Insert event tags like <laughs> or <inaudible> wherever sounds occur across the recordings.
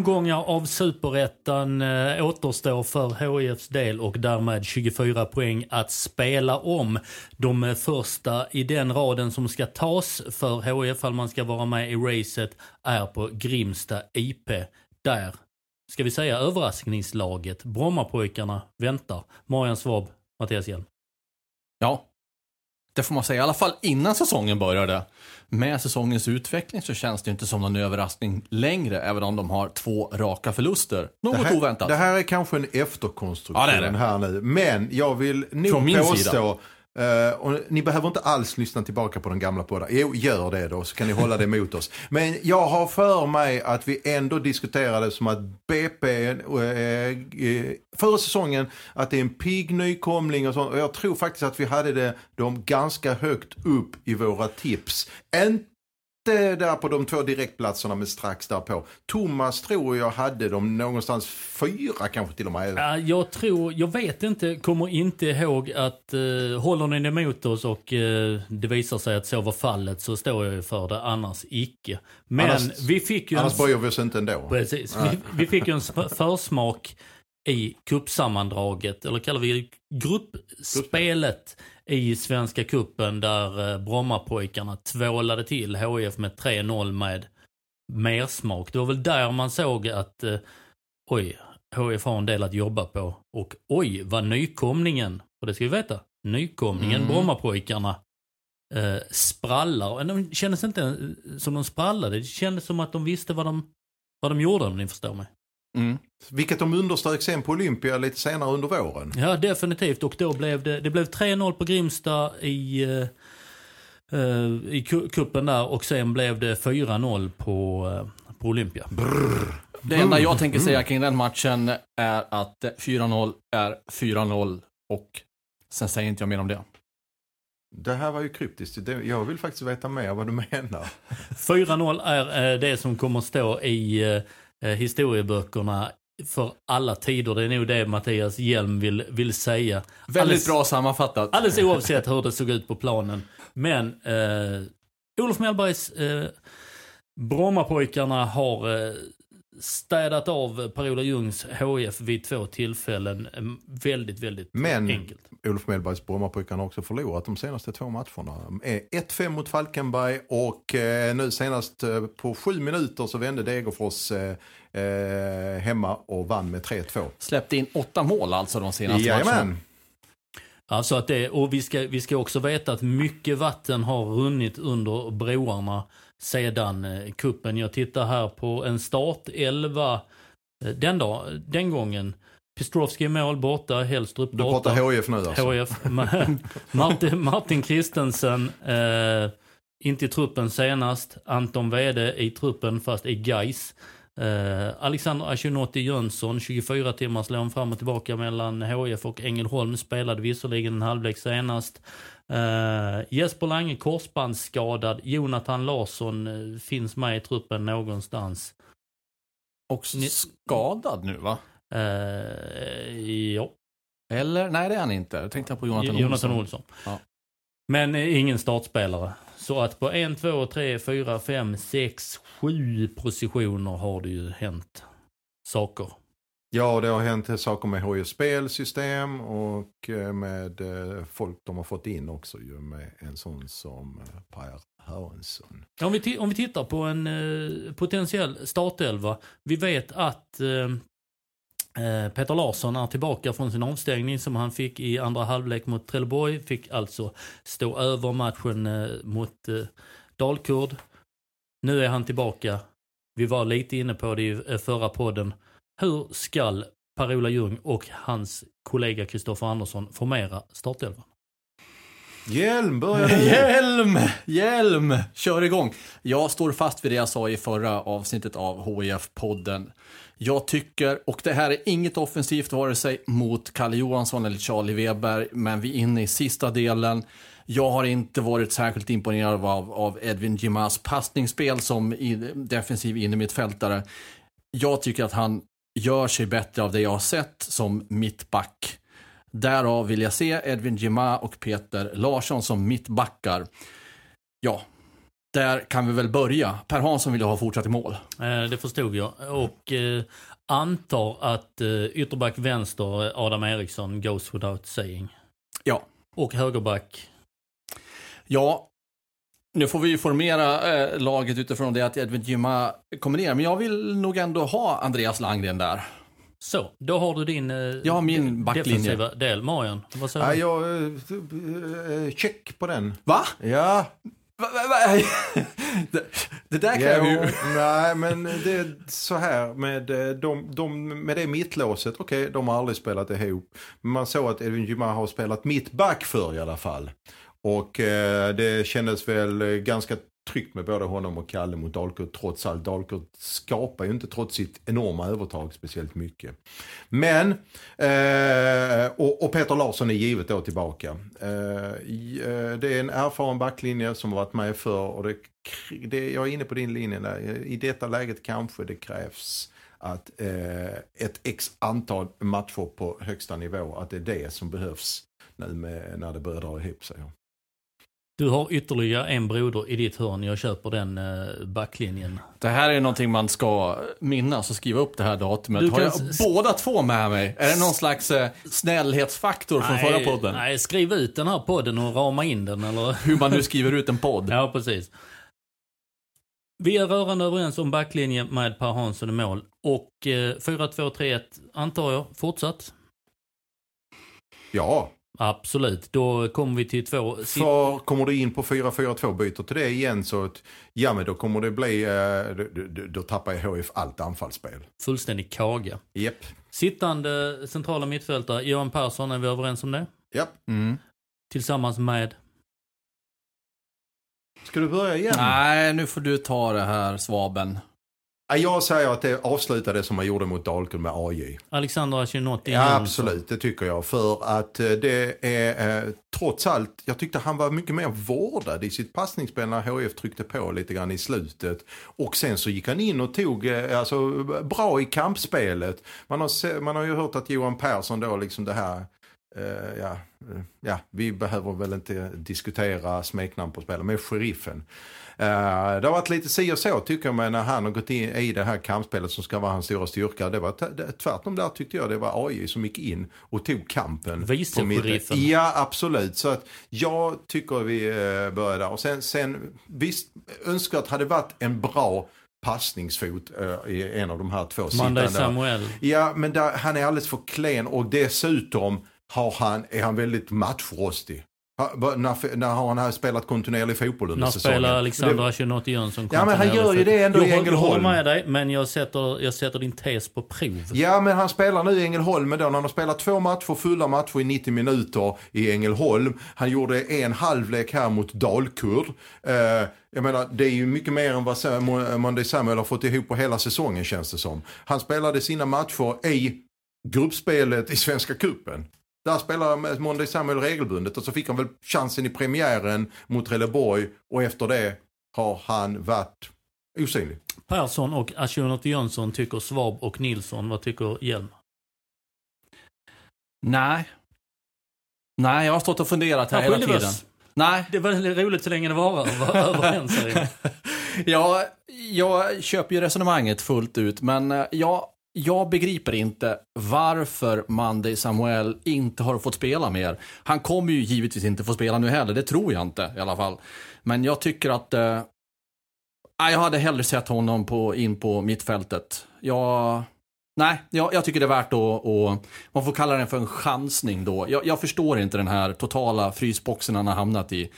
Omgångar av superettan eh, återstår för HIFs del och därmed 24 poäng att spela om. De första i den raden som ska tas för HIF, om man ska vara med i racet, är på Grimsta IP. Där, ska vi säga överraskningslaget, Brommapojkarna, väntar. Marian Svab, Mattias Hjelm. Ja, det får man säga. I alla fall innan säsongen började. Med säsongens utveckling så känns det inte som någon överraskning längre, även om de har två raka förluster. Något det här, oväntat. Det här är kanske en efterkonstruktion Ja, det det. här nu. Men jag vill nog Från min påstå, sida. Uh, och ni behöver inte alls lyssna tillbaka på den gamla podden. Jo, gör det då så kan ni hålla det emot oss. Men jag har för mig att vi ändå diskuterade som att BP, eh, eh, förra säsongen, att det är en pigg nykomling och sånt. Och jag tror faktiskt att vi hade det ganska högt upp i våra tips. Inte där på de två direktplatserna men strax därpå. Thomas tror jag hade dem någonstans fyra kanske till och med. Ja, jag tror, jag vet inte, kommer inte ihåg att uh, håller ni emot oss och uh, det visar sig att så var fallet så står jag ju för det, annars icke. Men Annars- vi fick ju Annars böjer vi oss inte ändå. precis, vi, vi fick ju en försmak i kuppsammandraget, eller kallar vi det gruppspelet i Svenska kuppen där uh, Brommapojkarna tvålade till HIF med 3-0 med mersmak. Det var väl där man såg att uh, oj, HIF har en del att jobba på. Och oj, vad nykomlingen, och det ska vi veta, nykomlingen Mm. Brommapojkarna eh, sprallar. De kändes inte eh, som de sprallade, det kändes som att de visste vad de, vad de gjorde om ni förstår mig. Mm. Vilket de underströk sen på Olympia lite senare under våren. Ja, definitivt. Och då blev det, det blev 3-0 på Grimsta i, eh, eh, i ku- kuppen där och sen blev det 4-0 på, eh, på Olympia. Det enda jag tänker säga kring den matchen är att eh, 4-0 är 4-0 och sen säger inte jag mer om det. Det här var ju kryptiskt. Jag vill faktiskt veta mer vad du menar. <laughs> 4-0 är eh, det som kommer stå i eh, historieböckerna för alla tider. Det är nog det Mattias Hjelm vill, vill säga. Väldigt Alldeles- bra sammanfattat. Alldeles oavsett hur det såg ut på planen. Men eh, Olof Mellbergs eh, Brommapojkarna har eh, städat av Per-Ola Ljungs HIF vid två tillfällen. Eh, Väldigt, väldigt Men enkelt. Olof Mellbergs Brommapojkarna har också förlorat de senaste två matcherna. Eh, 1-5 mot Falkenberg och eh, nu senast eh, på sju minuter så vände Degerfors eh, eh, hemma och vann med 3-2. Släppte in åtta mål alltså de senaste matcherna. Jajamän. Alltså att det, och vi ska, vi ska också veta att mycket vatten har runnit under broarna sedan eh, kuppen. Jag tittar här på en startelva eh, den, dag, den gången. Pistrovski i mål borta, Hellstrup Du borta. pratar HIF nu alltså. HIF. <laughs> Ma- Martin, Martin Christensen, eh, inte i truppen senast. Anton Wede i truppen fast i Gais. Eh, Alexander Ashinotti Jönsson, 24 timmars lån fram och tillbaka mellan HIF och Ängelholm. Spelade visserligen en halvlek senast. Eh, Jesper Lange korsbandsskadad. Jonathan Larsson eh, finns med i truppen någonstans. Och skadad nu va? Eh, ja. Eller? Nej det är han inte. Jag tänkte på Jonathan, Jonathan Olsson. Olsson. Ja. Men ingen startspelare. Så att på en, två, tre, fyra, fem, sex, sju positioner har det ju hänt saker. Ja, det har hänt saker med HJ spelsystem och eh, med eh, folk de har fått in också ju med en sån som eh, Per Hörensson. Om vi, om vi tittar på en eh, potentiell startelva. Vi vet att eh, Peter Larsson är tillbaka från sin avstängning som han fick i andra halvlek mot Trelleborg. Fick alltså stå över matchen eh, mot eh, Dalkurd. Nu är han tillbaka. Vi var lite inne på det i förra podden. Hur skall Per-Ola Ljung och hans kollega Kristoffer Andersson formera startelvan? Hjelm börjar <laughs> Hjälm! Hjälm! Kör igång. Jag står fast vid det jag sa i förra avsnittet av HIF-podden. Jag tycker, och det här är inget offensivt vare sig mot Kalle Johansson eller Charlie Weber, men vi är inne i sista delen. Jag har inte varit särskilt imponerad av, av Edvin Gimas passningsspel som i, defensiv innermittfältare. Jag tycker att han gör sig bättre av det jag har sett som mittback. Därav vill jag se Edvin Gima och Peter Larsson som mittbackar. Ja, där kan vi väl börja. Per Hansson vill jag ha fortsatt i mål. Eh, Det förstod jag. Och eh, antar att eh, ytterback vänster eh, Adam Eriksson goes without saying. Ja. Och högerback. Ja, nu får vi ju formera eh, laget utifrån det att Edvin Gima kommer ner. Men jag vill nog ändå ha Andreas Landgren där. Så, då har du din eh, Ja, min backlinje. defensiva del. Marion, vad säger Ja, du? jag, eh, eh, check på den. Va? Ja, Va, va, va? <laughs> det, det där kan jag ju... nej men det är så här med, eh, de, de, med det mittlåset, okej de har aldrig spelat ihop. Men man såg att Edvin Juma har spelat mittback för i alla fall. Och eh, det kändes väl eh, ganska tryggt med både honom och Kalle mot Dalkurd trots allt. Dalkurd skapar ju inte trots sitt enorma övertag speciellt mycket. Men, eh, och, och Peter Larsson är givet då tillbaka. Eh, eh det är en erfaren backlinje som har varit med för och det, det, jag är inne på din linje där. I detta läget kanske det krävs att eh, ett x antal matcher på högsta nivå, att det är det som behövs nu med, när det börjar dra ihop sig. Du har ytterligare en broder i ditt hörn. Jag köper den eh, backlinjen. Det här är någonting man ska minnas och skriva upp det här datumet. Du Har kan jag s- båda två med mig? Är det någon slags eh, snällhetsfaktor från förra podden? nej, skriv ut den här podden och rama in den. Eller? <laughs> Hur man nu skriver ut en podd. Ja, precis. Vi är rörande överens om backlinjen med Per Hansson i mål. Och eh, 4-2-3-1 antar jag fortsatt? Ja, Absolut. Då kommer vi till två... För kommer du in på 4-4-2 byter till det igen så att, ja men då kommer det bli, eh, då, då, tappar HF allt anfallsspel. Fullständig kaga. Japp. Sittande centrala mittfältare, Johan Persson, är vi överens om det? Japp. Mm. Tillsammans med... Ska du börja igen? Nej, nu får du ta det här, svaben. Ja, Jag säger att det avslutade som man gjorde mot Dalkurd med AJ. Alexander Achinotti. Ja, absolut, det tycker jag. För att eh, det är eh, trots allt, jag tyckte han var mycket mer vårdad i sitt passningsspel när HF tryckte på lite grann i slutet. Och sen så gick han in och tog, eh, alltså bra i kampspelet. Man har, man har ju hört att Johan Persson då liksom det här eh, ja, eh, ja, vi behöver väl inte diskutera smeknamn på spelare, men sheriffen. Eh, det har varit lite si och så tycker jag med när han har gått in i det här kampspelet som ska vara hans stora styrka. Det var tvärtom där tyckte jag det var AJ som gick in och tog kampen. Vice på. Ja, absolut. Så att jag tycker vi eh, börjar där. Och sen, sen visst, önskvärt hade varit en bra passningsfot eh, i en av de här två sittande. Samuel. Ja, men där, han är alldeles för klen och dessutom har han, är han väldigt matchrostig. Ha- När, när har han här spelat kontinuerlig fotboll under När säsongen? spelar Alexander Achinotti Jönsson Ja, men han gör ju det ändå i jag, håller- Jag håller Ängelholm. med dig, men jag sätter, jag sätter din tes på prov. Ja, men han spelar nu i Ängelholm men då när han har spelat två matcher, fulla matcher i 90 minuter i Ängelholm. Han gjorde en halvlek här mot Dalkurd. Eh, jag menar, det är ju mycket mer än vad Monday Samuel har fått ihop på hela säsongen känns det som. Han spelade sina matcher i gruppspelet i Svenska Cupen. Där spelar Monday Samuel regelbundet och så fick han väl chansen i premiären mot Trelleborg och efter det har han varit osynlig. Persson och Achinotti Jönsson tycker Svab och Nilsson. Vad tycker Hjelm? Nej. Nej, jag har stått och funderat här Ja, hela tiden. oss. Nej. Det var väldigt roligt så länge det varar. Var överens. <laughs> Ja, jag köper ju resonemanget fullt ut, men eh, jag, jag begriper inte varför Monday Samuel inte har fått spela mer. Han kommer ju givetvis inte få spela nu heller, det tror jag inte i alla fall. Men jag tycker att... Eh, jag hade hellre sett honom på, in på mittfältet. Jag... Nej, jag, jag tycker det är värt att, att... Man får kalla den för en chansning då. Jag, jag förstår inte den här totala frysboxen han har hamnat i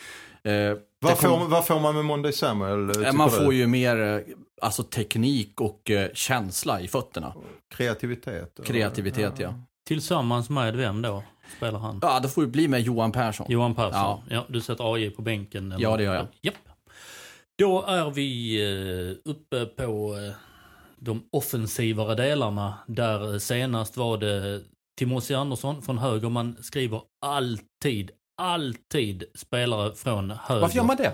det Vad kom- får, vad får man med Monday Samuel? Eh, tycker Man du? får ju mer eh, alltså, teknik och eh, känsla i fötterna. Kreativitet. Kreativitet, ja. Tillsammans med vem då? Spelar han? Ja, det får ju bli med Johan Persson. Johan Persson. Ja. Ja. du sätter AJ på bänken? eller? Ja, det gör jag. Japp. Då är vi eh, uppe på eh, de offensivare delarna. Där eh, senast var det Timothy Andersson från höger. Man skriver alltid, alltid spelare från höger. Varför gör man det?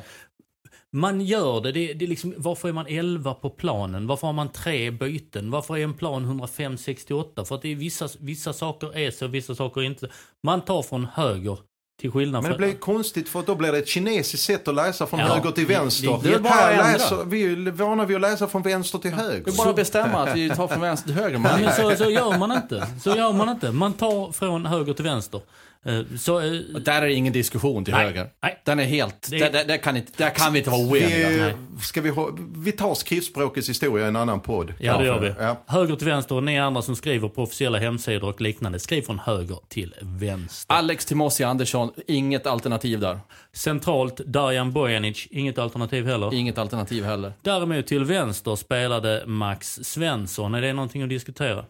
Man gör det. det, det är liksom, varför är man 11 på planen? Varför har man tre byten? Varför är en plan 105-68? För att det är vissa, vissa saker är så, vissa saker är inte. Man tar från höger till skillnad Men det blir konstigt för att då blir det ett kinesiskt sätt att läsa från Ja, höger till det- vänster. det är bara Här att ändra. läser, vi är vana vid att läsa från vänster till höger. Vi bara bestämma att vi tar från vänster till höger. Man. men så, så gör man inte. Så gör man inte. Man tar från höger till vänster. Eh, Så, eh, Där är det ingen diskussion till Nej. höger. Nej. Den är helt... Det- Där, där, där, kan inte, där kan vi inte vara oeniga. Vi, Nej. ska vi, ha, vi tar skriftspråkets historia i en annan podd. ja, det gör vi. Ja. Höger till vänster och ni andra som skriver på officiella hemsidor och liknande, skriv från höger till vänster. Alex Timossi Andersson, inget alternativ där. Centralt, Darjan Bojanic, inget alternativ heller. Inget alternativ heller. Däremot till vänster spelade Max Svensson. Är det någonting att diskutera?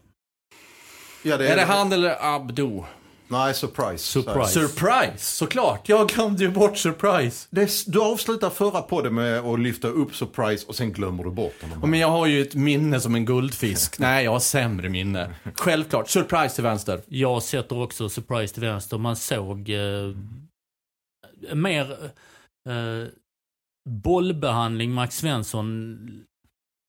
Ja, det Är det han eller Abdo? Nej, surprise. Surprise. Surprise, såklart. Jag glömde ju bort surprise. Det, är- du avslutar förra podden med att lyfta upp surprise och sen glömmer du bort honom. Men jag har ju ett minne som en guldfisk. <laughs> Nej, jag har sämre minne. Självklart. Surprise till vänster. Jag sätter också surprise till vänster. Man såg eh, mer eh, bollbehandling, Max Svensson,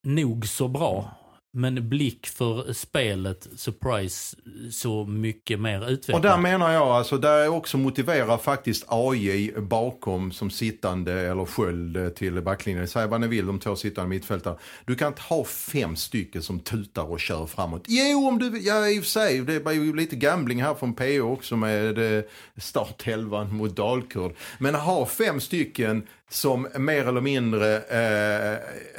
nog så bra. Men blick för spelet, surprise, så mycket mer utvecklat. Och där menar jag, alltså där också motiverar faktiskt AJ bakom som sittande eller sköld till backlinjen. Säg vad ni vill, de två sittande mittfältare. Du kan inte ha fem stycken som tutar och kör framåt. Jo, om du ja i och för sig, det var ju lite gambling här från PO också med eh, startelvan mot Dalkurd. Men ha fem stycken som mer eller mindre eh,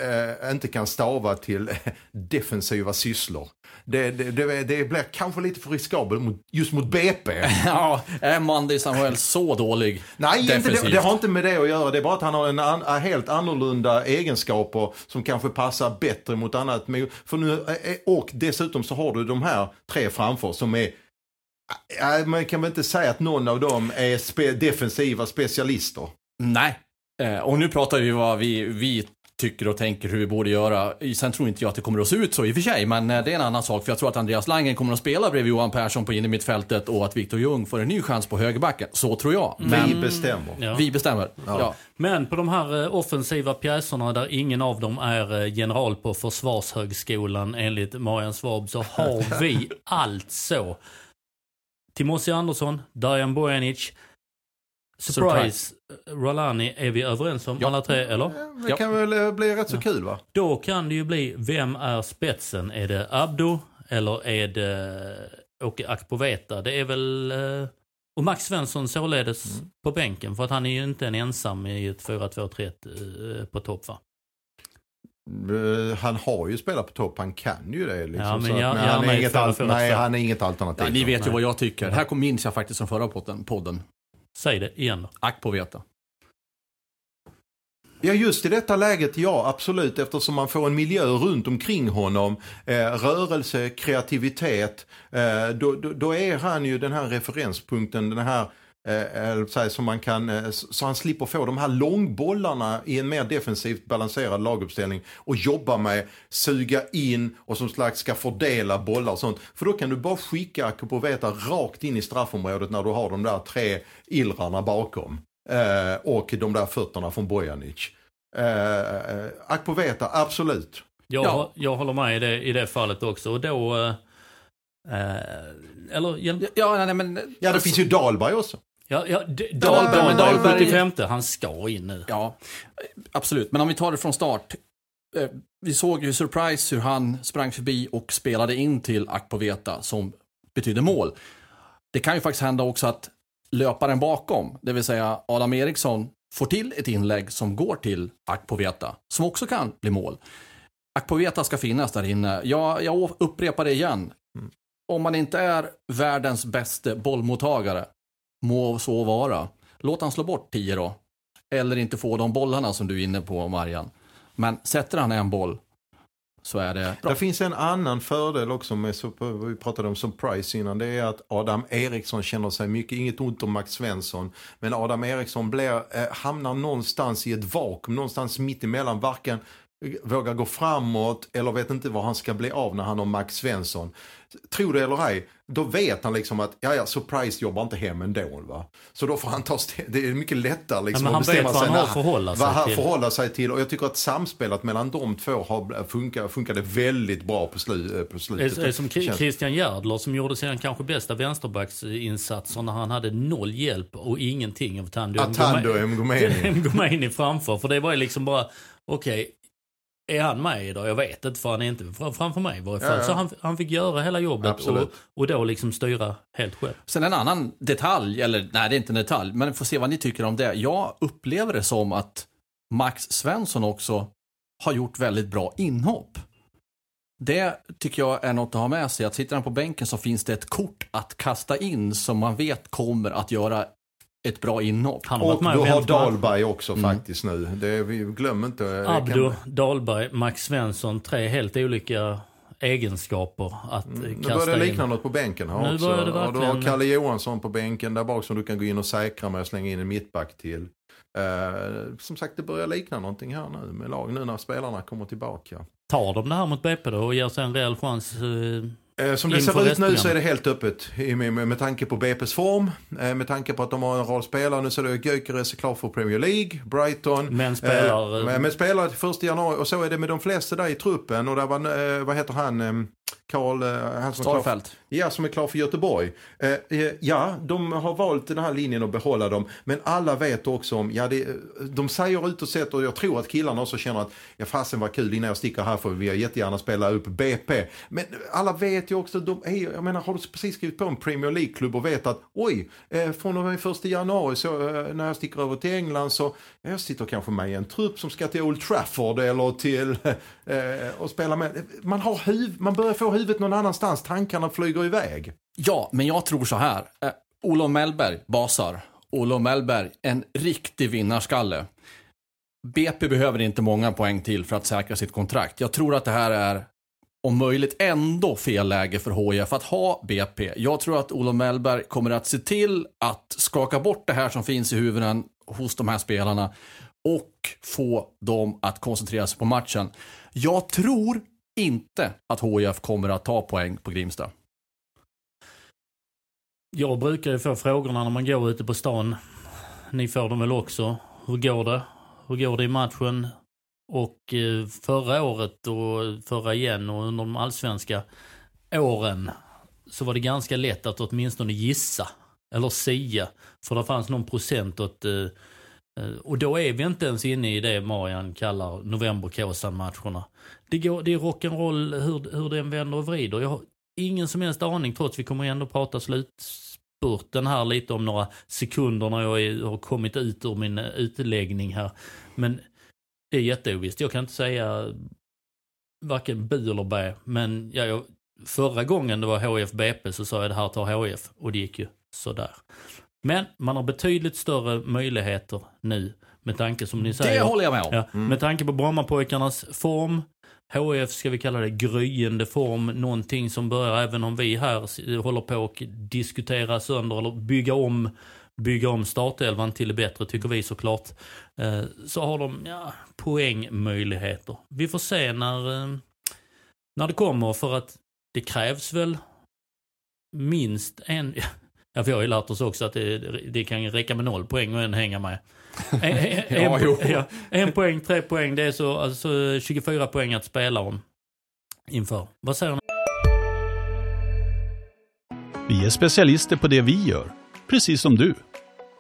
eh, inte kan stava till <laughs> defensiva sysslor. Det, det, det, det blir kanske lite för riskabelt mot, just mot BP. <laughs> Ja, är Mandy Samuel så dålig? Nej, inte det, defensivt? det har inte med det att göra. Det är bara att han har en an, helt annorlunda egenskaper som kanske passar bättre mot annat. För nu, eh, och dessutom så har du de här tre framför som är Ja, Man kan väl inte säga att någon av dem är spe, defensiva specialister. Nej. Eh, och nu pratar vi vad vi, vi tycker och tänker hur vi borde göra. Sen tror inte jag att det kommer att se ut så i och för sig, men eh, det är en annan sak. För jag tror att Andreas Langen kommer att spela bredvid Johan Persson på innermittfältet och att Viktor Ljung får en ny chans på högerbacken. Så tror jag. Men Vi bestämmer. Ja. vi bestämmer. Ja. Men på de här eh, offensiva pjäserna där ingen av dem är general på Försvarshögskolan enligt Marian Svab så har <laughs> vi alltså Timossi Andersson, Darjan Bojanic, Surprise, Rolani är vi överens om Ja. alla tre, eller? Det Ja. kan väl eh, bli rätt så kul va? Då kan det ju bli, vem är spetsen? Är det Abdo eller är det Åke Akpoveta? Det är väl... eh, Och Max Svensson således på bänken, för att han är ju inte en ensam i ett 4-2-3 eh, på topp va? Eh, Han har ju spelat på topp, han kan ju det. Liksom, Ja, men så att- jag- men jag han, är inget nej, han är inget alternativ. Ja, ni vet ju Nej. vad jag tycker. Här kom- minns jag faktiskt från förra podden. podden. Säg det igen då. Ack på veta. Ja, just i detta läget, ja absolut, eftersom man får en miljö runt omkring honom, eh, rörelse, kreativitet, eh, då, då, då är han ju den här referenspunkten, den här Eh, eller så här, som man kan, eh, så så han slipper få de här långbollarna i en mer defensivt balanserad laguppställning och jobba med, suga in och som slags ska fördela bollar och sånt. För då kan du bara skicka Akupoveta rakt in i straffområdet när du har de där tre illrarna bakom. Eh, och de där fötterna från Bojanic. Eh, Akpoveta, absolut. Jag, Ja. jag håller med i det, i det fallet också. Och då... Eh, eh, eller... hjälp- Ja, nej, men... Ja, det finns ju Dahlberg också. Ja, ja, Dahlberg, men Dahlberg, Dahlberg- 75 han ska in nu. Ja, absolut. Men om vi tar det från start. Eh, Vi såg ju Surprise hur han sprang förbi och spelade in till Akpoveta som betydde mål. Det kan ju faktiskt hända också att löparen bakom, det vill säga Adam Eriksson, får till ett inlägg som går till Akpoveta, som också kan bli mål. Akpoveta ska finnas där inne. Jag, jag upprepar det igen. Om man inte är världens bästa bollmottagare, må så vara. Låt han slå bort 10 då. eller inte få de bollarna som du är inne på, Marian. Men sätter han en boll så är det bra. Det finns en annan fördel också med, vi pratade om som price innan, det är att Adam Eriksson känner sig mycket, inget ont om Max Svensson, men Adam Eriksson blir, eh, hamnar någonstans i ett vakuum, någonstans mitt emellan, varken vågar gå framåt eller vet inte vad han ska bli av när han har Max Svensson. Tro det eller ej, då vet han liksom att ja, ja, Surprise jobbar inte hem ändå. Va? Så då får han ta Det är mycket lättare liksom, ja, att bestämma sig vad han förhålla sig vad han till. förhåller sig till. Och jag tycker att samspelet mellan de två har funkar, funkade väldigt bra på, slu, på slutet. Det är som Christian Järdler som gjorde sin kanske bästa vänsterbacksinsatser när han hade noll hjälp och ingenting av Tando Atando. Mgomeni framför. För det var ju liksom bara, okej, är han med idag? Jag vet inte för han är inte fram- framför mig i varje fall. Ja, ja. Så han, han fick göra hela jobbet och, Absolut. och då liksom styra helt själv. Sen en annan detalj, eller nej det är inte en detalj, men får se vad ni tycker om det. Jag upplever det som att Max Svensson också har gjort väldigt bra inhopp. Det tycker jag är något att ha med sig. Att sitter han på bänken så finns det ett kort att kasta in som man vet kommer att göra ett bra inhopp. Han har Och du har. Dahlberg också Mm. faktiskt nu. Det, vi glöm inte. kan- Abdo, Dahlberg, Max Svensson, tre helt olika egenskaper att eh, Nu kasta börjar det likna in. något på bänken här Nu också. börjar det Och du har verkligen- Kalle Johansson på bänken där bak som du kan gå in och säkra med och slänga in en mittback till. Eh, som sagt, det börjar likna någonting här nu med lag nu när spelarna kommer tillbaka. Tar de det här mot BP då och ger sig en reell chans? eh, Eh, Som det ser ut nu så är det helt öppet med, med, med tanke på BP's form, eh, med tanke på att de har en rad spelare. Nu så är det Gyökeres är klar för Premier League, Brighton. Men spelar, Eh, men, men spelar till första januari och så är det med de flesta där i truppen. Och där var, eh, vad heter han, eh, Karl, eh, Starfelt. Ja, som är klar för Göteborg. Eh, eh, ja, de har valt den här linjen att behålla dem. Men alla vet också om, ja, det, de säger ut och sett och jag tror att killarna också känner att, ja fasen vad kul innan jag sticker här för vi vill jättegärna spela upp BP. Men alla vet ju också, de är, jag menar har du precis skrivit på en Premier League-klubb och vet att oj, eh, från och med 1 januari så eh, när jag sticker över till England så eh, jag sitter kanske med i en trupp som ska till Old Trafford eller till <laughs> eh, och spela med. Man, har huv, man börjar få huvudet någon annanstans, tankarna flyger iväg. Ja, men jag tror så här. Eh, Olof Mellberg basar. Olof Mellberg, en riktig vinnarskalle. BP behöver inte många poäng till för att säkra sitt kontrakt. Jag tror att det här är om möjligt ändå fel läge för HIF att ha BP. Jag tror att Olof Mellberg kommer att se till att skaka bort det här som finns i huvuden hos de här spelarna och få dem att koncentrera sig på matchen. Jag tror inte att HIF kommer att ta poäng på Grimsta. Jag brukar ju få frågorna när man går ute på stan. Ni får dem väl också. Hur går det? Hur går det i matchen? Och eh, förra året och förra igen och under de allsvenska åren så var det ganska lätt att åtminstone gissa. Eller sia. För det fanns någon procent åt... Eh, eh, och då är vi inte ens inne i det Marian kallar novemberkåsan-matcherna. Det, går, det är rock'n'roll hur, hur den vänder och vrider. Jag har ingen som helst aning trots vi kommer ändå prata slutspurten här lite om några sekunder när jag är, har kommit ut ur min utläggning här. Men det är jätteovisst. Jag kan inte säga varken bu eller bä. Men ja, jag, förra gången det var HF BP så sa jag det här tar HF och det gick ju sådär. Men man har betydligt större möjligheter nu med tanke som ni säger. Det håller jag med om. Ja, Med tanke på Brommapojkarnas form, HF ska vi kalla det gryende form, någonting som börjar även om vi här håller på och diskutera sönder eller bygga om bygga om startelvan till det bättre tycker vi såklart. Eh, så har de ja, poängmöjligheter. Vi får se när, eh, när det kommer för att det krävs väl minst en, <laughs> ja vi har ju lärt oss också att det, det kan räcka med noll poäng och en hänga med. <laughs> En, en, ja, en poäng, tre poäng, det är så alltså 24 poäng att spela om inför. Vad säger ni? Vi är specialister på det vi gör, precis som du.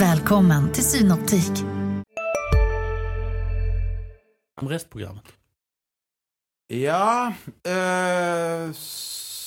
Välkommen till Synoptik. Om Restprogrammet. Ja, eh,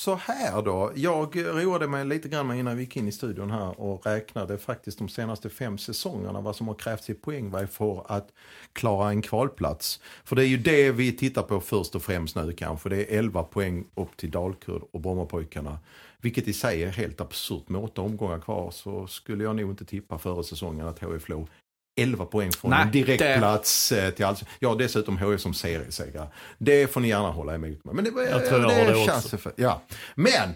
så här då. Jag roade mig lite grann med innan vi gick in i studion här och räknade faktiskt de senaste fem säsongerna vad som har krävts i poängväg för att klara en kvalplats. För det är ju det vi tittar på först och främst nu kanske. Det är 11 poäng upp till Dalkurd och Brommapojkarna. Vilket i sig är helt absurt. Med åtta omgångar kvar så skulle jag nog inte tippa före säsongen att HIF låg 11 poäng från Nej, en direktplats det- eh, till alls. Ja, dessutom HIF som seriesegrare. Det får ni gärna hålla emot mig. Men det, Jag tror jag har det också. För, ja. Men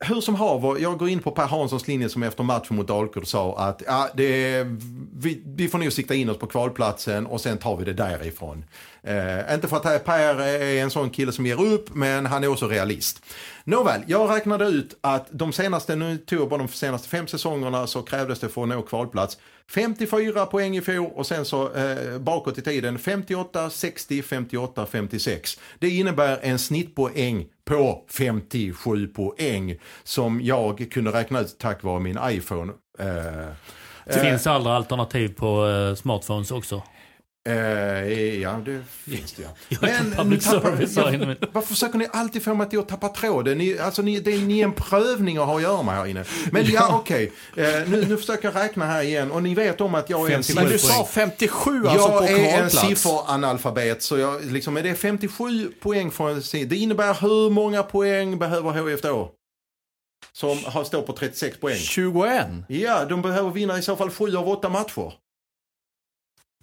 hur som haver, jag går in på Per Hanssons linje som efter matchen mot Dalkurd sa att ja, det är, vi, vi får nog sikta in oss på kvalplatsen och sen tar vi det därifrån. Eh, inte för att Per är en sån kille som ger upp, men han är också realist. Nåväl, jag räknade ut att de senaste, nu tog bara de senaste fem säsongerna så krävdes det för att nå kvalplats 54 poäng i fjol och sen så eh, bakåt i tiden 58, 60, 58, 56. Det innebär en snittpoäng på 57 poäng som jag kunde räkna ut tack vare min iPhone. Eh, Det finns andra alternativ på eh, smartphones också. Eh, ja, det finns det ja. <laughs> Jag Men nu tappar- service här inne. Varför försöker ni alltid få mig till att tappa tråden? Ni, alltså, ni, det är, ni en prövning att ha att göra med här inne. Men <laughs> ja, okej. Eh, nu, nu försöker jag räkna här igen och ni vet om att jag är en 57 Men du siffra- sa 57 alltså jag på är en sifferanalfabet så jag, liksom, är det 57 poäng från Det innebär hur många poäng behöver HIF då? Som har, står på 36 poäng. 21. Ja, de behöver vinna i så fall 7 av 8 matcher.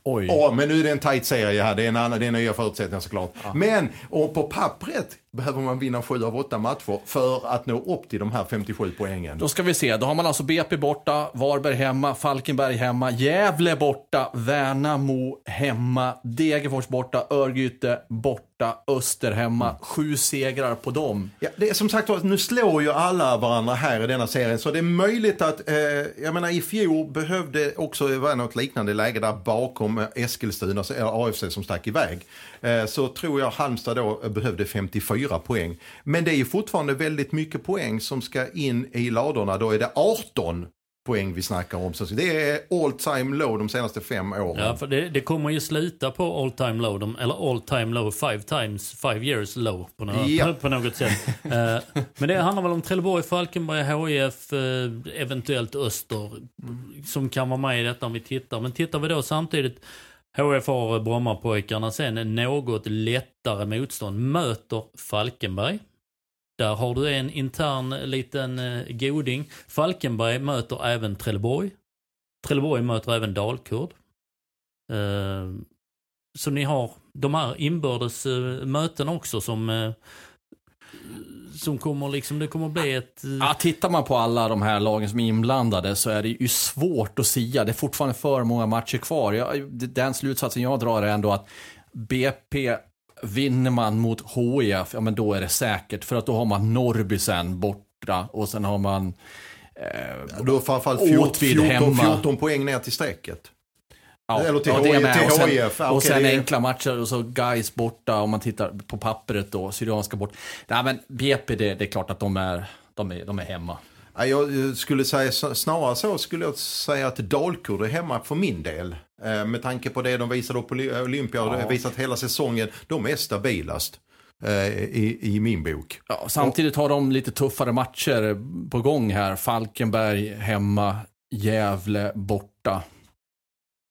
Oj. Ja, men nu är det en tight serie här. Det är, en annan, det är nya förutsättningar såklart. Men och på pappret behöver man vinna 7 av 8 matcher för att nå upp till de här 57 poängen. Då ska vi se, då har man alltså BP borta, Varberg hemma, Falkenberg hemma, Gävle borta, Värnamo hemma, Degerfors borta, Örgryte borta, Öster hemma. Sju segrar på dem. Ja, det är som sagt nu slår ju alla varandra här i denna serien så det är möjligt att, eh, jag menar i fjol behövde också vara något liknande läge där bakom Eskilstuna, eller AFC som stack iväg. Eh, så tror jag Halmstad då eh, behövde 54 poäng. Men det är ju fortfarande väldigt mycket poäng som ska in i ladorna, då är det 18 poäng vi snackar om. Så det är all time low de senaste fem åren. Ja, för det, det kommer ju sluta på all time low, de, eller all time low, five times, five years low på, något, Ja. <laughs> på något sätt. Eh, men det handlar väl om Trelleborg, Falkenberg, HIF, eh, eventuellt Öster som kan vara med i detta om vi tittar. Men tittar vi då samtidigt, HIF har Brommapojkarna sen något lättare motstånd, möter Falkenberg. Där har du en intern liten eh, goding. Falkenberg möter även Trelleborg. Trelleborg möter även Dalkurd. Eh, så ni har de här inbördes eh, mötena möten också som som kommer liksom, det kommer bli ett... eh, Ja, tittar man på alla de här lagen som är inblandade så är det ju svårt att sia. Det är fortfarande för många matcher kvar. Jag, den slutsatsen jag drar är ändå att BP vinner man mot HIF, ja men då är det säkert. För att då har man Norrby sen borta och sen har man eh, Och då har fall 14, Åtvid 14, hemma. 14 poäng ner till strecket. Ja, Eller till ja, HIF, det med. till och sen, HIF. Ja, och sen är- enkla matcher och så guys borta om man tittar på pappret då, Syrianska bort. Nej men BP, det, det är klart att de är, de är, de är hemma. Ja, Jag eh, skulle säga snarare så skulle jag säga att Dalkurd är hemma för min del. Eh, Med tanke på det de visade upp på Oly- Olympia och Ja. visat hela säsongen. De är stabilast eh, i, i min bok. Ja, samtidigt har de lite tuffare matcher på gång här. Falkenberg hemma, Gävle borta.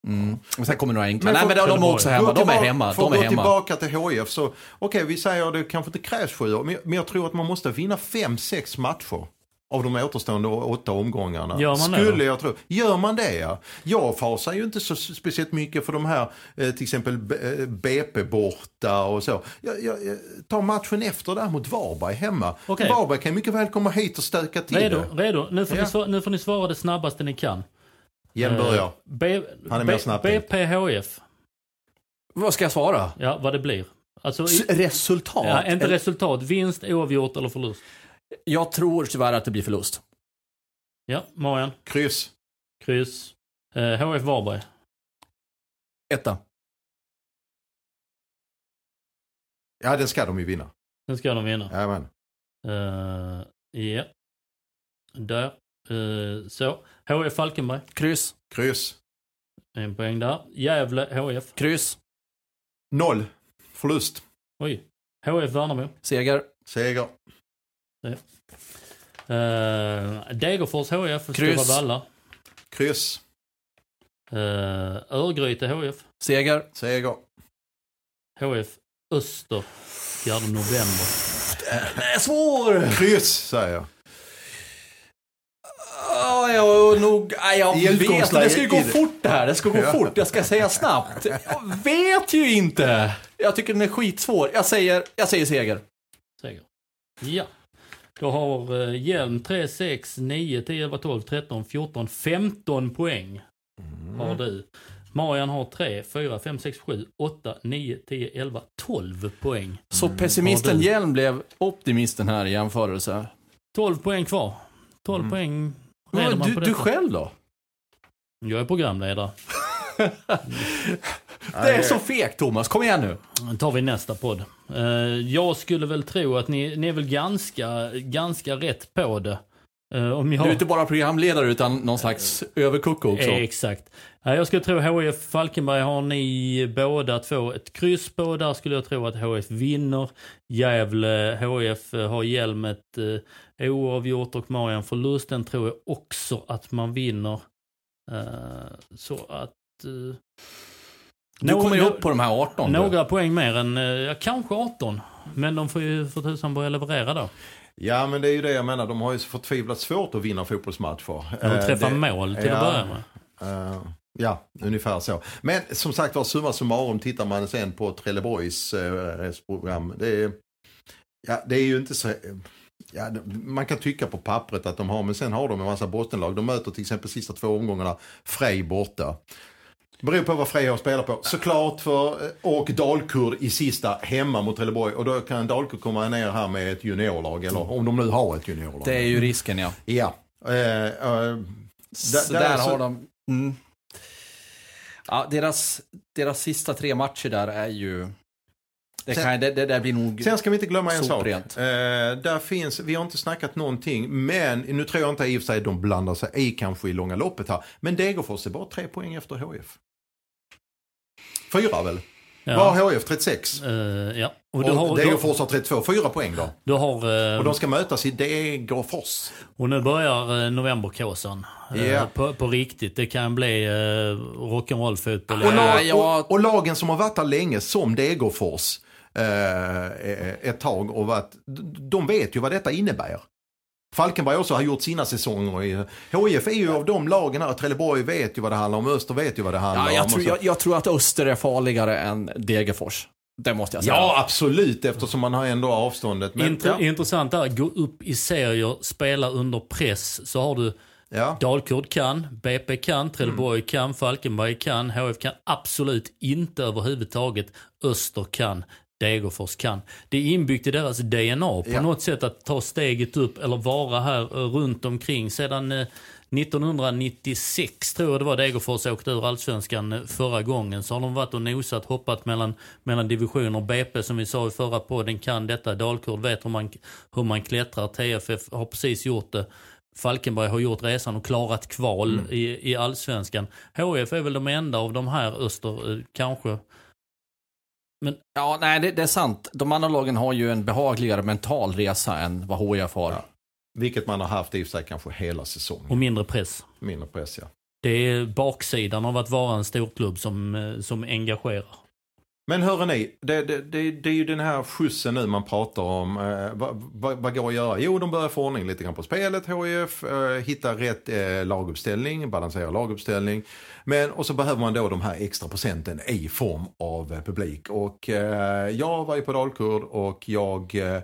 Mm. Och sen kommer några enkla. Nej för- men de, är också hemma. Gå De är tillbaka- hemma. För att gå hemma. tillbaka till HIF så, okej vi säger att det kanske inte krävs sju år, men, men jag tror att man måste vinna fem, sex matcher. Av de återstående åtta omgångarna. Gör man det Skulle då? jag tro. Gör man det ja. Jag fasar ju inte så speciellt mycket för de här, eh, till exempel B- eh, BP borta och så. Jag, jag, jag tar matchen efter där mot Varberg hemma. Okej. Varberg kan mycket väl komma hit och stöka till Redo, det. redo. Nu får, Ja. ni svara, nu får ni svara det snabbaste ni kan. Börjar. Eh, B, Han är mer B, snabbtänkt. BPHF, Vad ska jag svara? ja vad det blir. Alltså, S- Resultat? ja, inte resultat, vinst, oavgjort eller förlust. Jag tror tyvärr att det blir förlust. Ja, Marian, Kryss. kryss. Eh, HF Varberg, Etta. Ja den ska de ju vinna. den ska de vinna. Jajamän. Eh, Ja. Där. Eh, så. HF Falkenberg, Kryss. Kryss. en poäng där. Gävle HF, Kryss. Noll. Förlust. Oj. HF Värnamo. Seger. Seger. Uh, Degerfors HF. Kryss. Stora Valla. Kryss. Uh, Örgryte HF. Seger. Seger. HF Öster. 4 november. Den är svår! Kryss säger jag. Ja, jag nog... Jag vet. Det ska ju gå fort det här. Det ska gå Ja. fort. Jag ska säga snabbt. Jag vet ju inte. Jag tycker den är skitsvår. Jag säger, jag säger seger. Seger. Ja. Då har uh, Hjelm 3, 6, 9, 10, 11, 12, 13, 14, 15 poäng. Har du. Marian har 3, 4, 5, 6, 7, 8, 9, 10, 11, 12 poäng. Så pessimisten. Hjelm blev optimisten här i jämförelse. 12 poäng kvar. 12 poäng leder Men du, du själv då? Jag är programledare. <laughs> Det är så fegt Thomas. Kom igen nu. Då tar vi nästa podd. Eh, jag skulle väl tro att ni, ni är väl ganska, ganska rätt på det. Eh, om jag... Du är inte bara programledare utan någon slags överkucko också. Eh, Exakt. Ja, jag skulle tro HF Falkenberg har ni båda två ett kryss på. Där skulle jag tro att HF vinner. Gävle HF har Hjelm ett eh, oavgjort och Marian förlusten tror jag också att man vinner. Eh, så att... Eh, Du kommer ju upp på de här 18. du. Några poäng mer än, eh, ja, kanske 18. Men de får ju för tusan börja leverera då. Ja men det är ju det jag menar. De har ju så förtvivlat svårt att vinna fotbollsmatcher. Ja, de Eh, träffar det- mål till ja, att börja med. eh, ja, ungefär så. Men som sagt var, summa summarum tittar man sen på Trelleborgs eh, program. Det är, ja, det är ju inte så... Ja, man kan tycka på pappret att de har, men sen har de en massa bottenlag. De möter till exempel sista två omgångarna Frej borta. Beror på vad Frej har spelat på. Såklart för, och Dalkurd i sista hemma mot Trelleborg. Och då kan Dalkurd komma ner här med ett juniorlag. Eller om de nu har ett juniorlag. Det är ju risken ja. Ja. Eh, eh, Så där- där, så- har de... Mm. Ja, deras, deras sista tre matcher där är ju... Det, Sen- kan, det, det där blir nog... Sen ska vi inte glömma en sak. Eh, där finns, vi har inte snackat någonting, men nu tror jag inte i och för sig de blandar sig i kanske i långa loppet här. Men Degerfors är bara tre poäng efter HF. Fyra väl? Ja. Vad har HF? 36? Eh, ja. Och Och, du har, Degerfors har 32. Fyra poäng då. du har, eh, Och de ska mötas i Degerfors. Och nu börjar eh, novemberkåsan. Eh, Ja. på, på riktigt. Det kan bli eh, rock'n'roll-fotboll. Och, ja. och, och lagen som har varit där länge, som Degerfors, ett tag och varit, de vet ju vad detta innebär. Falkenberg också har gjort sina säsonger. i- HIF är ju av de lagen här, Trelleborg vet ju vad det handlar om, Öster vet ju vad det handlar Ja, om. jag, och tror, jag, jag tror att Öster är farligare än Degerfors. Det måste jag säga. ja, absolut, eftersom man har ändå avståndet. Men, Intre, ja, Intressant där, gå upp i serier, spela under press. Så har du ja. Dalkurd kan, BP kan, Trelleborg Mm. kan, Falkenberg kan, HF kan absolut inte överhuvudtaget. Öster kan, Degerfors kan. Det är inbyggt i deras DNA på Ja. något sätt att ta steget upp eller vara här eh, runt omkring. Sedan eh, 1996 tror jag det var Degerfors åkte ur allsvenskan eh, förra gången. Så har de varit och nosat, hoppat mellan, mellan divisioner. BP som vi sa i förra podden kan detta. Dalkurd vet hur man, hur man klättrar. TFF har precis gjort det. Falkenberg har gjort resan och klarat kval i, i allsvenskan. HF är väl de enda av de här öster, eh, kanske. Ja, nej, det, det är sant. De andra lagen har ju en behagligare mental resa än vad HIF har. Ja. Vilket man har haft i och för sig kanske hela säsongen. Och mindre press. Mindre press ja. Det är baksidan av att vara en storklubb som, eh, som engagerar. Men hörrni, det, det, det, det är ju den här skjutsen nu man pratar om. Eh, vad, vad, vad går att göra? Jo, de börjar få ordning lite grann på spelet, HIF. Eh, hitta rätt eh, laguppställning, balansera laguppställning. Men, och så behöver man då de här extra procenten i form av eh, publik. Och eh, jag var ju på Dalkurd och jag eh,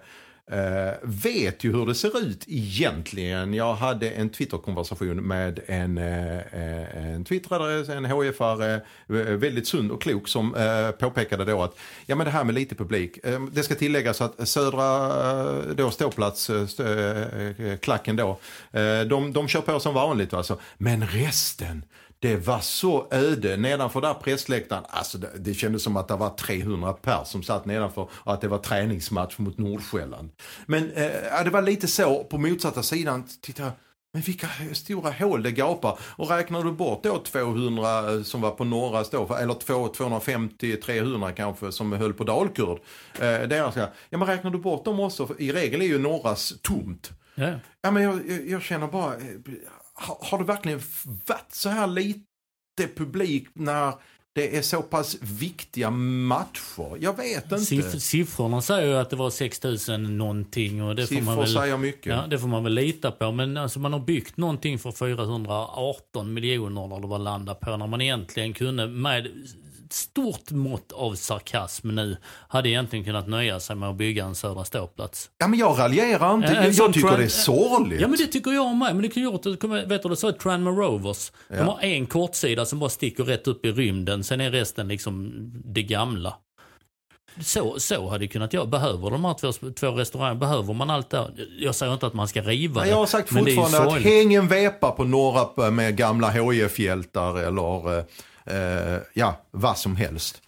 eh, vet ju hur det ser ut egentligen. Jag hade en Twitter-konversation med en, eh, eh en twittrare, en HF-are, eh, väldigt sund och klok som eh, påpekade då att ja men det här med lite publik. Eh, det ska tilläggas att södra eh, då ståplats, eh, stö, eh, klacken då, eh, de, de kör på som vanligt alltså. Men resten, det var så öde nedanför där pressläktaren. Alltså det, det kändes som att det var 300 pers som satt nedanför och att det var träningsmatch mot Nordsjälland. Men eh, det var lite så på motsatta sidan. Titta, Men vilka stora hål det gapar. Och räknar du bort då 200 som var på norra stå, eller 250-300 kanske som höll på dalkurd. Eh, deras, ja men räknar du bort dem också, i regel är ju norras tomt. Ja. Ja men jag, jag, jag känner bara, eh, har, det verkligen varit så här lite publik när det är så pass viktiga matcher? Jag vet inte. Siff siffrorna säger ju att det var 6000 någonting. Och det får man Siffror väl, säger mycket. Ja, det får man väl lita på. Men alltså man har byggt någonting för 418 miljoner när det var landa på. När man egentligen kunde med stort mått av sarkasm nu hade egentligen kunnat nöja sig med att bygga en södra ståplats. Ja men jag raljerar inte, en jag, jag tycker det är sorgligt. Ja men det tycker jag med. Men det kan ju gjort, vet du det så Tranmere Rovers. De Ja. har en kortsida som bara sticker rätt upp i rymden. Sen är resten liksom det gamla. Så, så hade det kunnat göra. Behöver de här två, två restauranger, behöver man allt det? Jag säger inte att man ska riva det. jag har sagt det fortfarande att häng en vepa på norra med gamla HIF-hjältar eller eh, ja, vad som helst.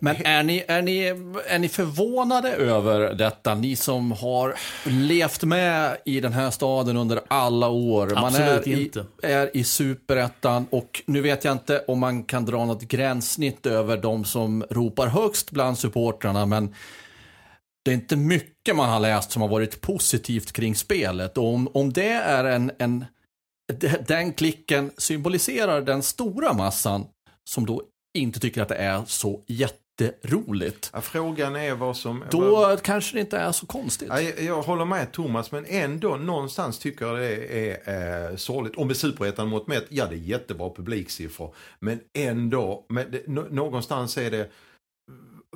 Men är ni, är, ni, är ni förvånade över detta? Ni som har levt med i den här staden under alla år. Man Absolut är i, inte. är i superettan och nu vet jag inte om man kan dra något gränssnitt över de som ropar högst bland supportrarna. Men det är inte mycket man har läst som har varit positivt kring spelet. Och om, om det är en, en... de- Den klicken symboliserar den stora massan som då inte tycker att det är så jätteroligt. Ja, frågan är vad som... Då vad- kanske det inte är så konstigt. Ja, jag, jag håller med Thomas, men ändå någonstans tycker jag det är eh, sorgligt. Och med superettan mot mätt, ja det är jättebra publiksiffror. Men ändå, men det, nå- någonstans är det...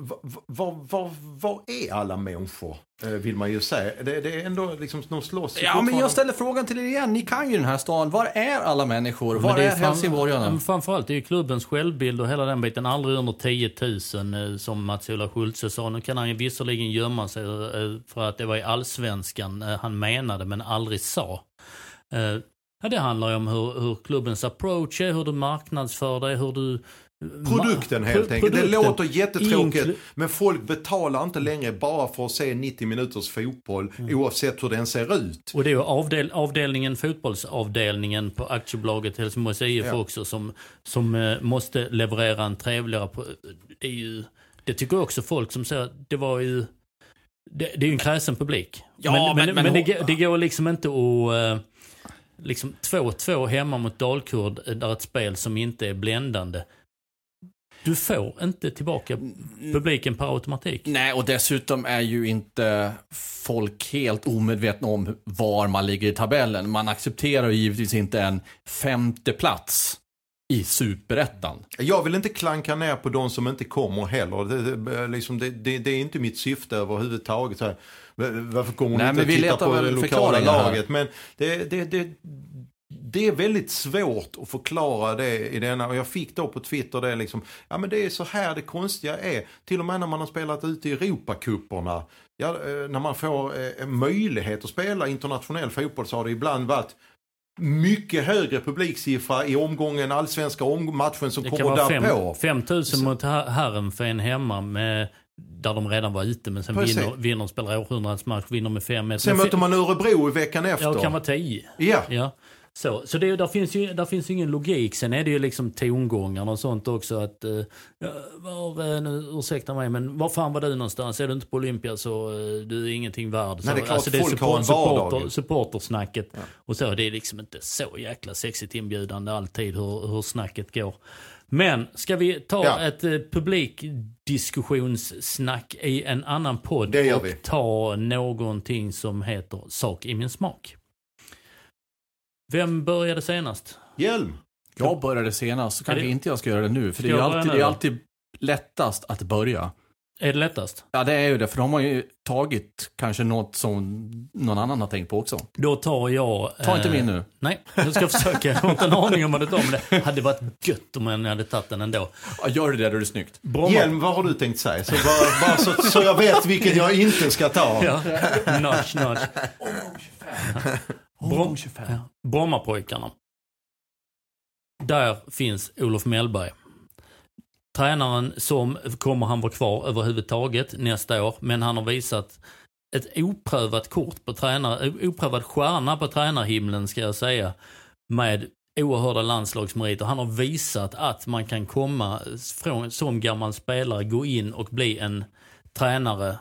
Vad va, va, va är alla människor? Eh, vill man ju säga. Det, det är ändå liksom, de slåss Ja, men jag ställer frågan till er igen. Ni kan ju den här stan. Var är alla människor? Men Var det är, fram- helsingborgarna? men Framförallt det är ju klubbens självbild och hela den biten. Aldrig under 10 000 eh, som Mats-Ola Schultze sa. Nu kan han ju visserligen gömma sig eh, för att det var i allsvenskan han menade men aldrig sa. Ja, det handlar ju om hur, hur klubbens approach är, hur du marknadsför dig, hur du... Produkten helt pro- enkelt. Det produkten. låter jättetråkigt. Men folk betalar inte längre bara för att se 90 minuters fotboll oavsett hur den ser ut. Och det är ju avdel, avdelningen, fotbollsavdelningen på aktiebolaget Helsingborgs IF Ja. också som, som eh, måste leverera en trevligare... Det, är ju, det tycker också folk som säger att det var ju... Det, det är ju en kräsen publik. Ja, men, men- men, men men det, det går liksom inte att... eh, Liksom 2-2 hemma mot Dalkurd, eh, där ett spel som inte är bländande. Du får inte tillbaka publiken per automatik. Nej, och dessutom är ju inte folk helt omedvetna om var man ligger i tabellen. Man accepterar givetvis inte en femte plats i superettan. Jag vill inte klanka ner på de som inte kommer heller. Det, det, liksom, det, det, det är inte mitt syfte överhuvudtaget. Så här, varför kommer Nej, ni inte men att vi titta på det lokala laget? Men det, det, det, det är väldigt svårt att förklara det i denna. Och jag fick då på Twitter det liksom, ja men det är så här det konstiga är. Till och med när man har spelat ute i Europacuperna. Ja, eh, när man får eh, möjlighet att spela internationell fotboll så har det ibland varit mycket högre publiksiffra i omgången, allsvenska om- matchen som Det kan kommer vara därpå. 5 000 mot Her- Herrenfen hemma med, där de redan var ute men sen Precis. vinner, vinner spelar århundradets match, vinner med 5-1. Sen möter man Örebro i veckan efter. Ja, det kan vara 10. Ja. Ja. Så, så det, är- där, finns ju, där finns ju ingen logik. Sen är det ju liksom tongångarna och sånt också. att eh, ja, var, eh, nu, Ursäkta mig, men var fan var du någonstans? Är du inte på Olympia så eh, du är ingenting värd. Så, Nej, det är klart alltså, det är folk har en supporter, supportersnacket. Och så, det är liksom inte så jäkla sexigt inbjudande alltid hur, hur snacket går. Men ska vi ta Ja. ett eh, publikdiskussionssnack i en annan podd och vi. ta någonting som heter Sak i min smak. Vem började senast? Hjelm. Jag började senast, så kanske det- inte jag ska göra det nu. För det är, alltid, det är då? alltid lättast att börja. Är det lättast? Ja, det är ju det. För de har ju tagit kanske något som någon annan har tänkt på också. Då tar jag... Ta inte eh, min nu. Nej, jag ska försöka. Jag har inte en aning om vad det tar, men det hade varit gött om jag hade tagit den ändå. Ja, gör det där, då är det snyggt. Bromma... Hjelm, vad har du tänkt säga? Så, bara, bara så, så jag vet vilken jag inte ska ta. Ja, <laughs> nudge, nudge. Brom... 25. Ja. Brommapojkarna. Där finns Olof Mellberg. Tränaren som kommer han vara kvar överhuvudtaget nästa år, men han har visat ett oprövat kort på tränare, oprövad stjärna på tränarhimlen ska jag säga. Med oerhörda landslagsmeriter. Han har visat att man kan komma från, som gammal spelare, gå in och bli en tränare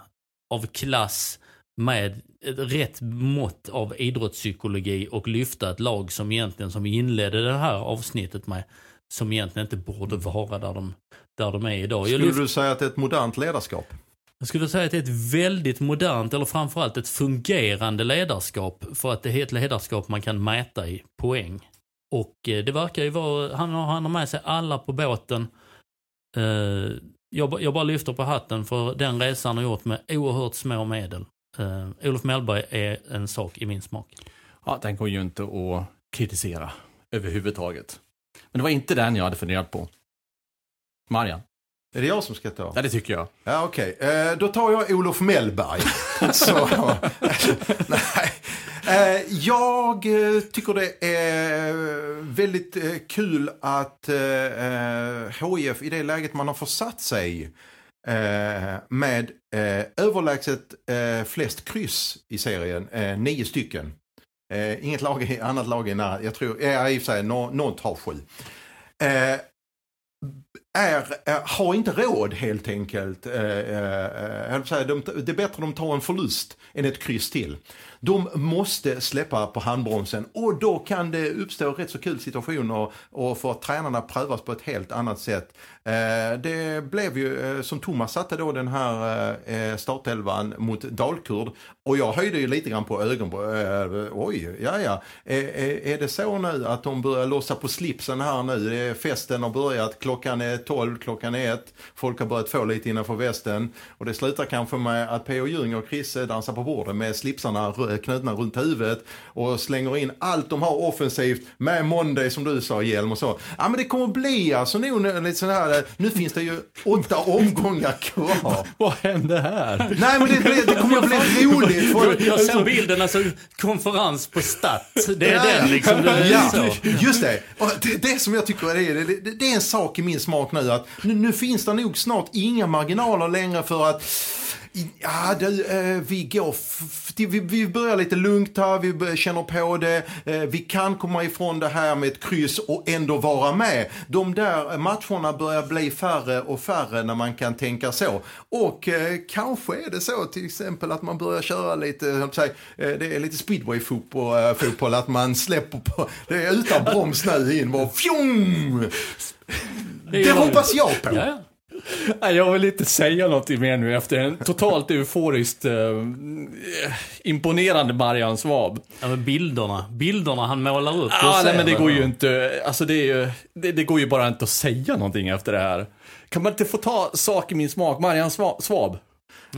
av klass med ett rätt mått av idrottspsykologi och lyfta ett lag som egentligen, som vi inledde det här avsnittet med, som egentligen inte borde vara där de, där de är idag. Skulle du säga att det är ett modernt ledarskap? Jag skulle säga att det är ett väldigt modernt, eller framförallt ett fungerande ledarskap. För att det är ett ledarskap man kan mäta i poäng. Och eh, det verkar ju vara, han har, han har med sig alla på båten. Eh, jag, jag bara lyfter på hatten för den resan har gjort med oerhört små medel. Uh, Olof Mellberg är en sak i min smak. Ja, den går ju inte att kritisera överhuvudtaget. Men det var inte den jag hade funderat på. Marian? Är det jag som ska ta? Ja, det tycker jag. Ja, okej. Okay. Eh, då tar jag Olof Mellberg. <laughs> Så, <laughs> nej. Eh, jag tycker det är väldigt kul att HIF i det läget man har försatt sig Eh, med eh, överlägset eh, flest kryss i serien, nio stycken. inget lag, annat lag är nära, jag tror, ja, i och för sig, något har sju är, är, har inte råd helt enkelt. Eh, eh, de, det är bättre att de tar en förlust än ett kryss till. De måste släppa på handbromsen och då kan det uppstå rätt så kul situationer och för tränarna prövas på ett helt annat sätt. Eh, det blev ju eh, som Thomas satte då den här eh, startelvan mot Dalkurd och jag höjde ju lite grann på ögonbrynen. Oj, ja ja. Är det så nu att de börjar lossa på slipsen här nu? Festen har börjat, klockan är 12, klockan är 1. Folk har börjat få lite innanför västen och det slutar kanske med att P.O. Ljung och Chrisse dansar på bordet med slipsarna knutna runt huvudet och slänger in allt de har offensivt med Monday som du sa Hjelm och så. Ja men det kommer bli alltså nog lite sån här, nu finns det ju åtta omgångar kvar. Vad hände här? Nej men det, det, det kommer att bli roligt. För... Jag ser bilden, alltså konferens på Stat. Det är ja, den liksom. Det ja, så. just det. Och det. Det som jag tycker är, det, det är en sak i min smak nu att nu, nu finns det nog snart inga marginaler längre för att Ja, du, eh, vi går... Vi, vi börjar lite lugnt här, vi känner på det. Eh, vi kan komma ifrån det här med ett kryss och ändå vara med. De där matcherna börjar bli färre och färre när man kan tänka så. Och eh, kanske är det så till exempel att man börjar köra lite, säga, eh, det är lite speedway-fotboll, eh, fotboll, att man släpper på, det är utan broms nu in, bara fjong! Det hoppas jag på. Ja, ja. Jag vill inte säga något mer nu efter en totalt euforiskt eh, imponerande Marian Svab. Ja, men bilderna, bilderna han målar upp. Ja, nej, men det går ju inte, alltså det, ju, det, det, går ju bara inte att säga någonting efter det här. Kan man inte få ta sak i min smak, Marian Svab?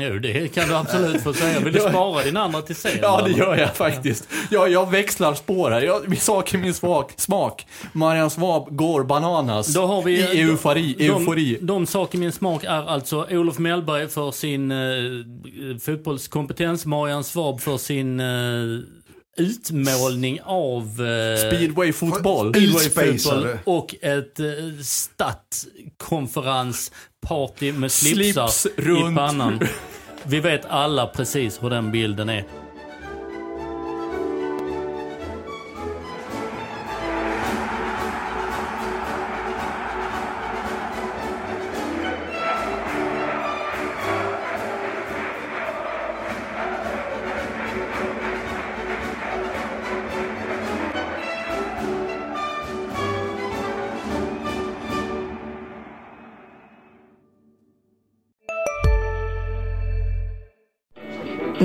Jo, det kan du absolut få säga. Vill du spara din andra till sen? Ja, det gör jag faktiskt. Jag, jag växlar spår här. Jag, min sak är min smak. smak. Marian Svab går bananas Då har vi, i eufori. De, eufori. De, de saker min smak är alltså Olof Mellberg för sin uh, fotbollskompetens, Marian Svab för sin uh, utmålning av eh, speedway-fotboll speedway och ett eh, stadskonferensparty med slipsar Slips i pannan. Vi vet alla precis hur den bilden är.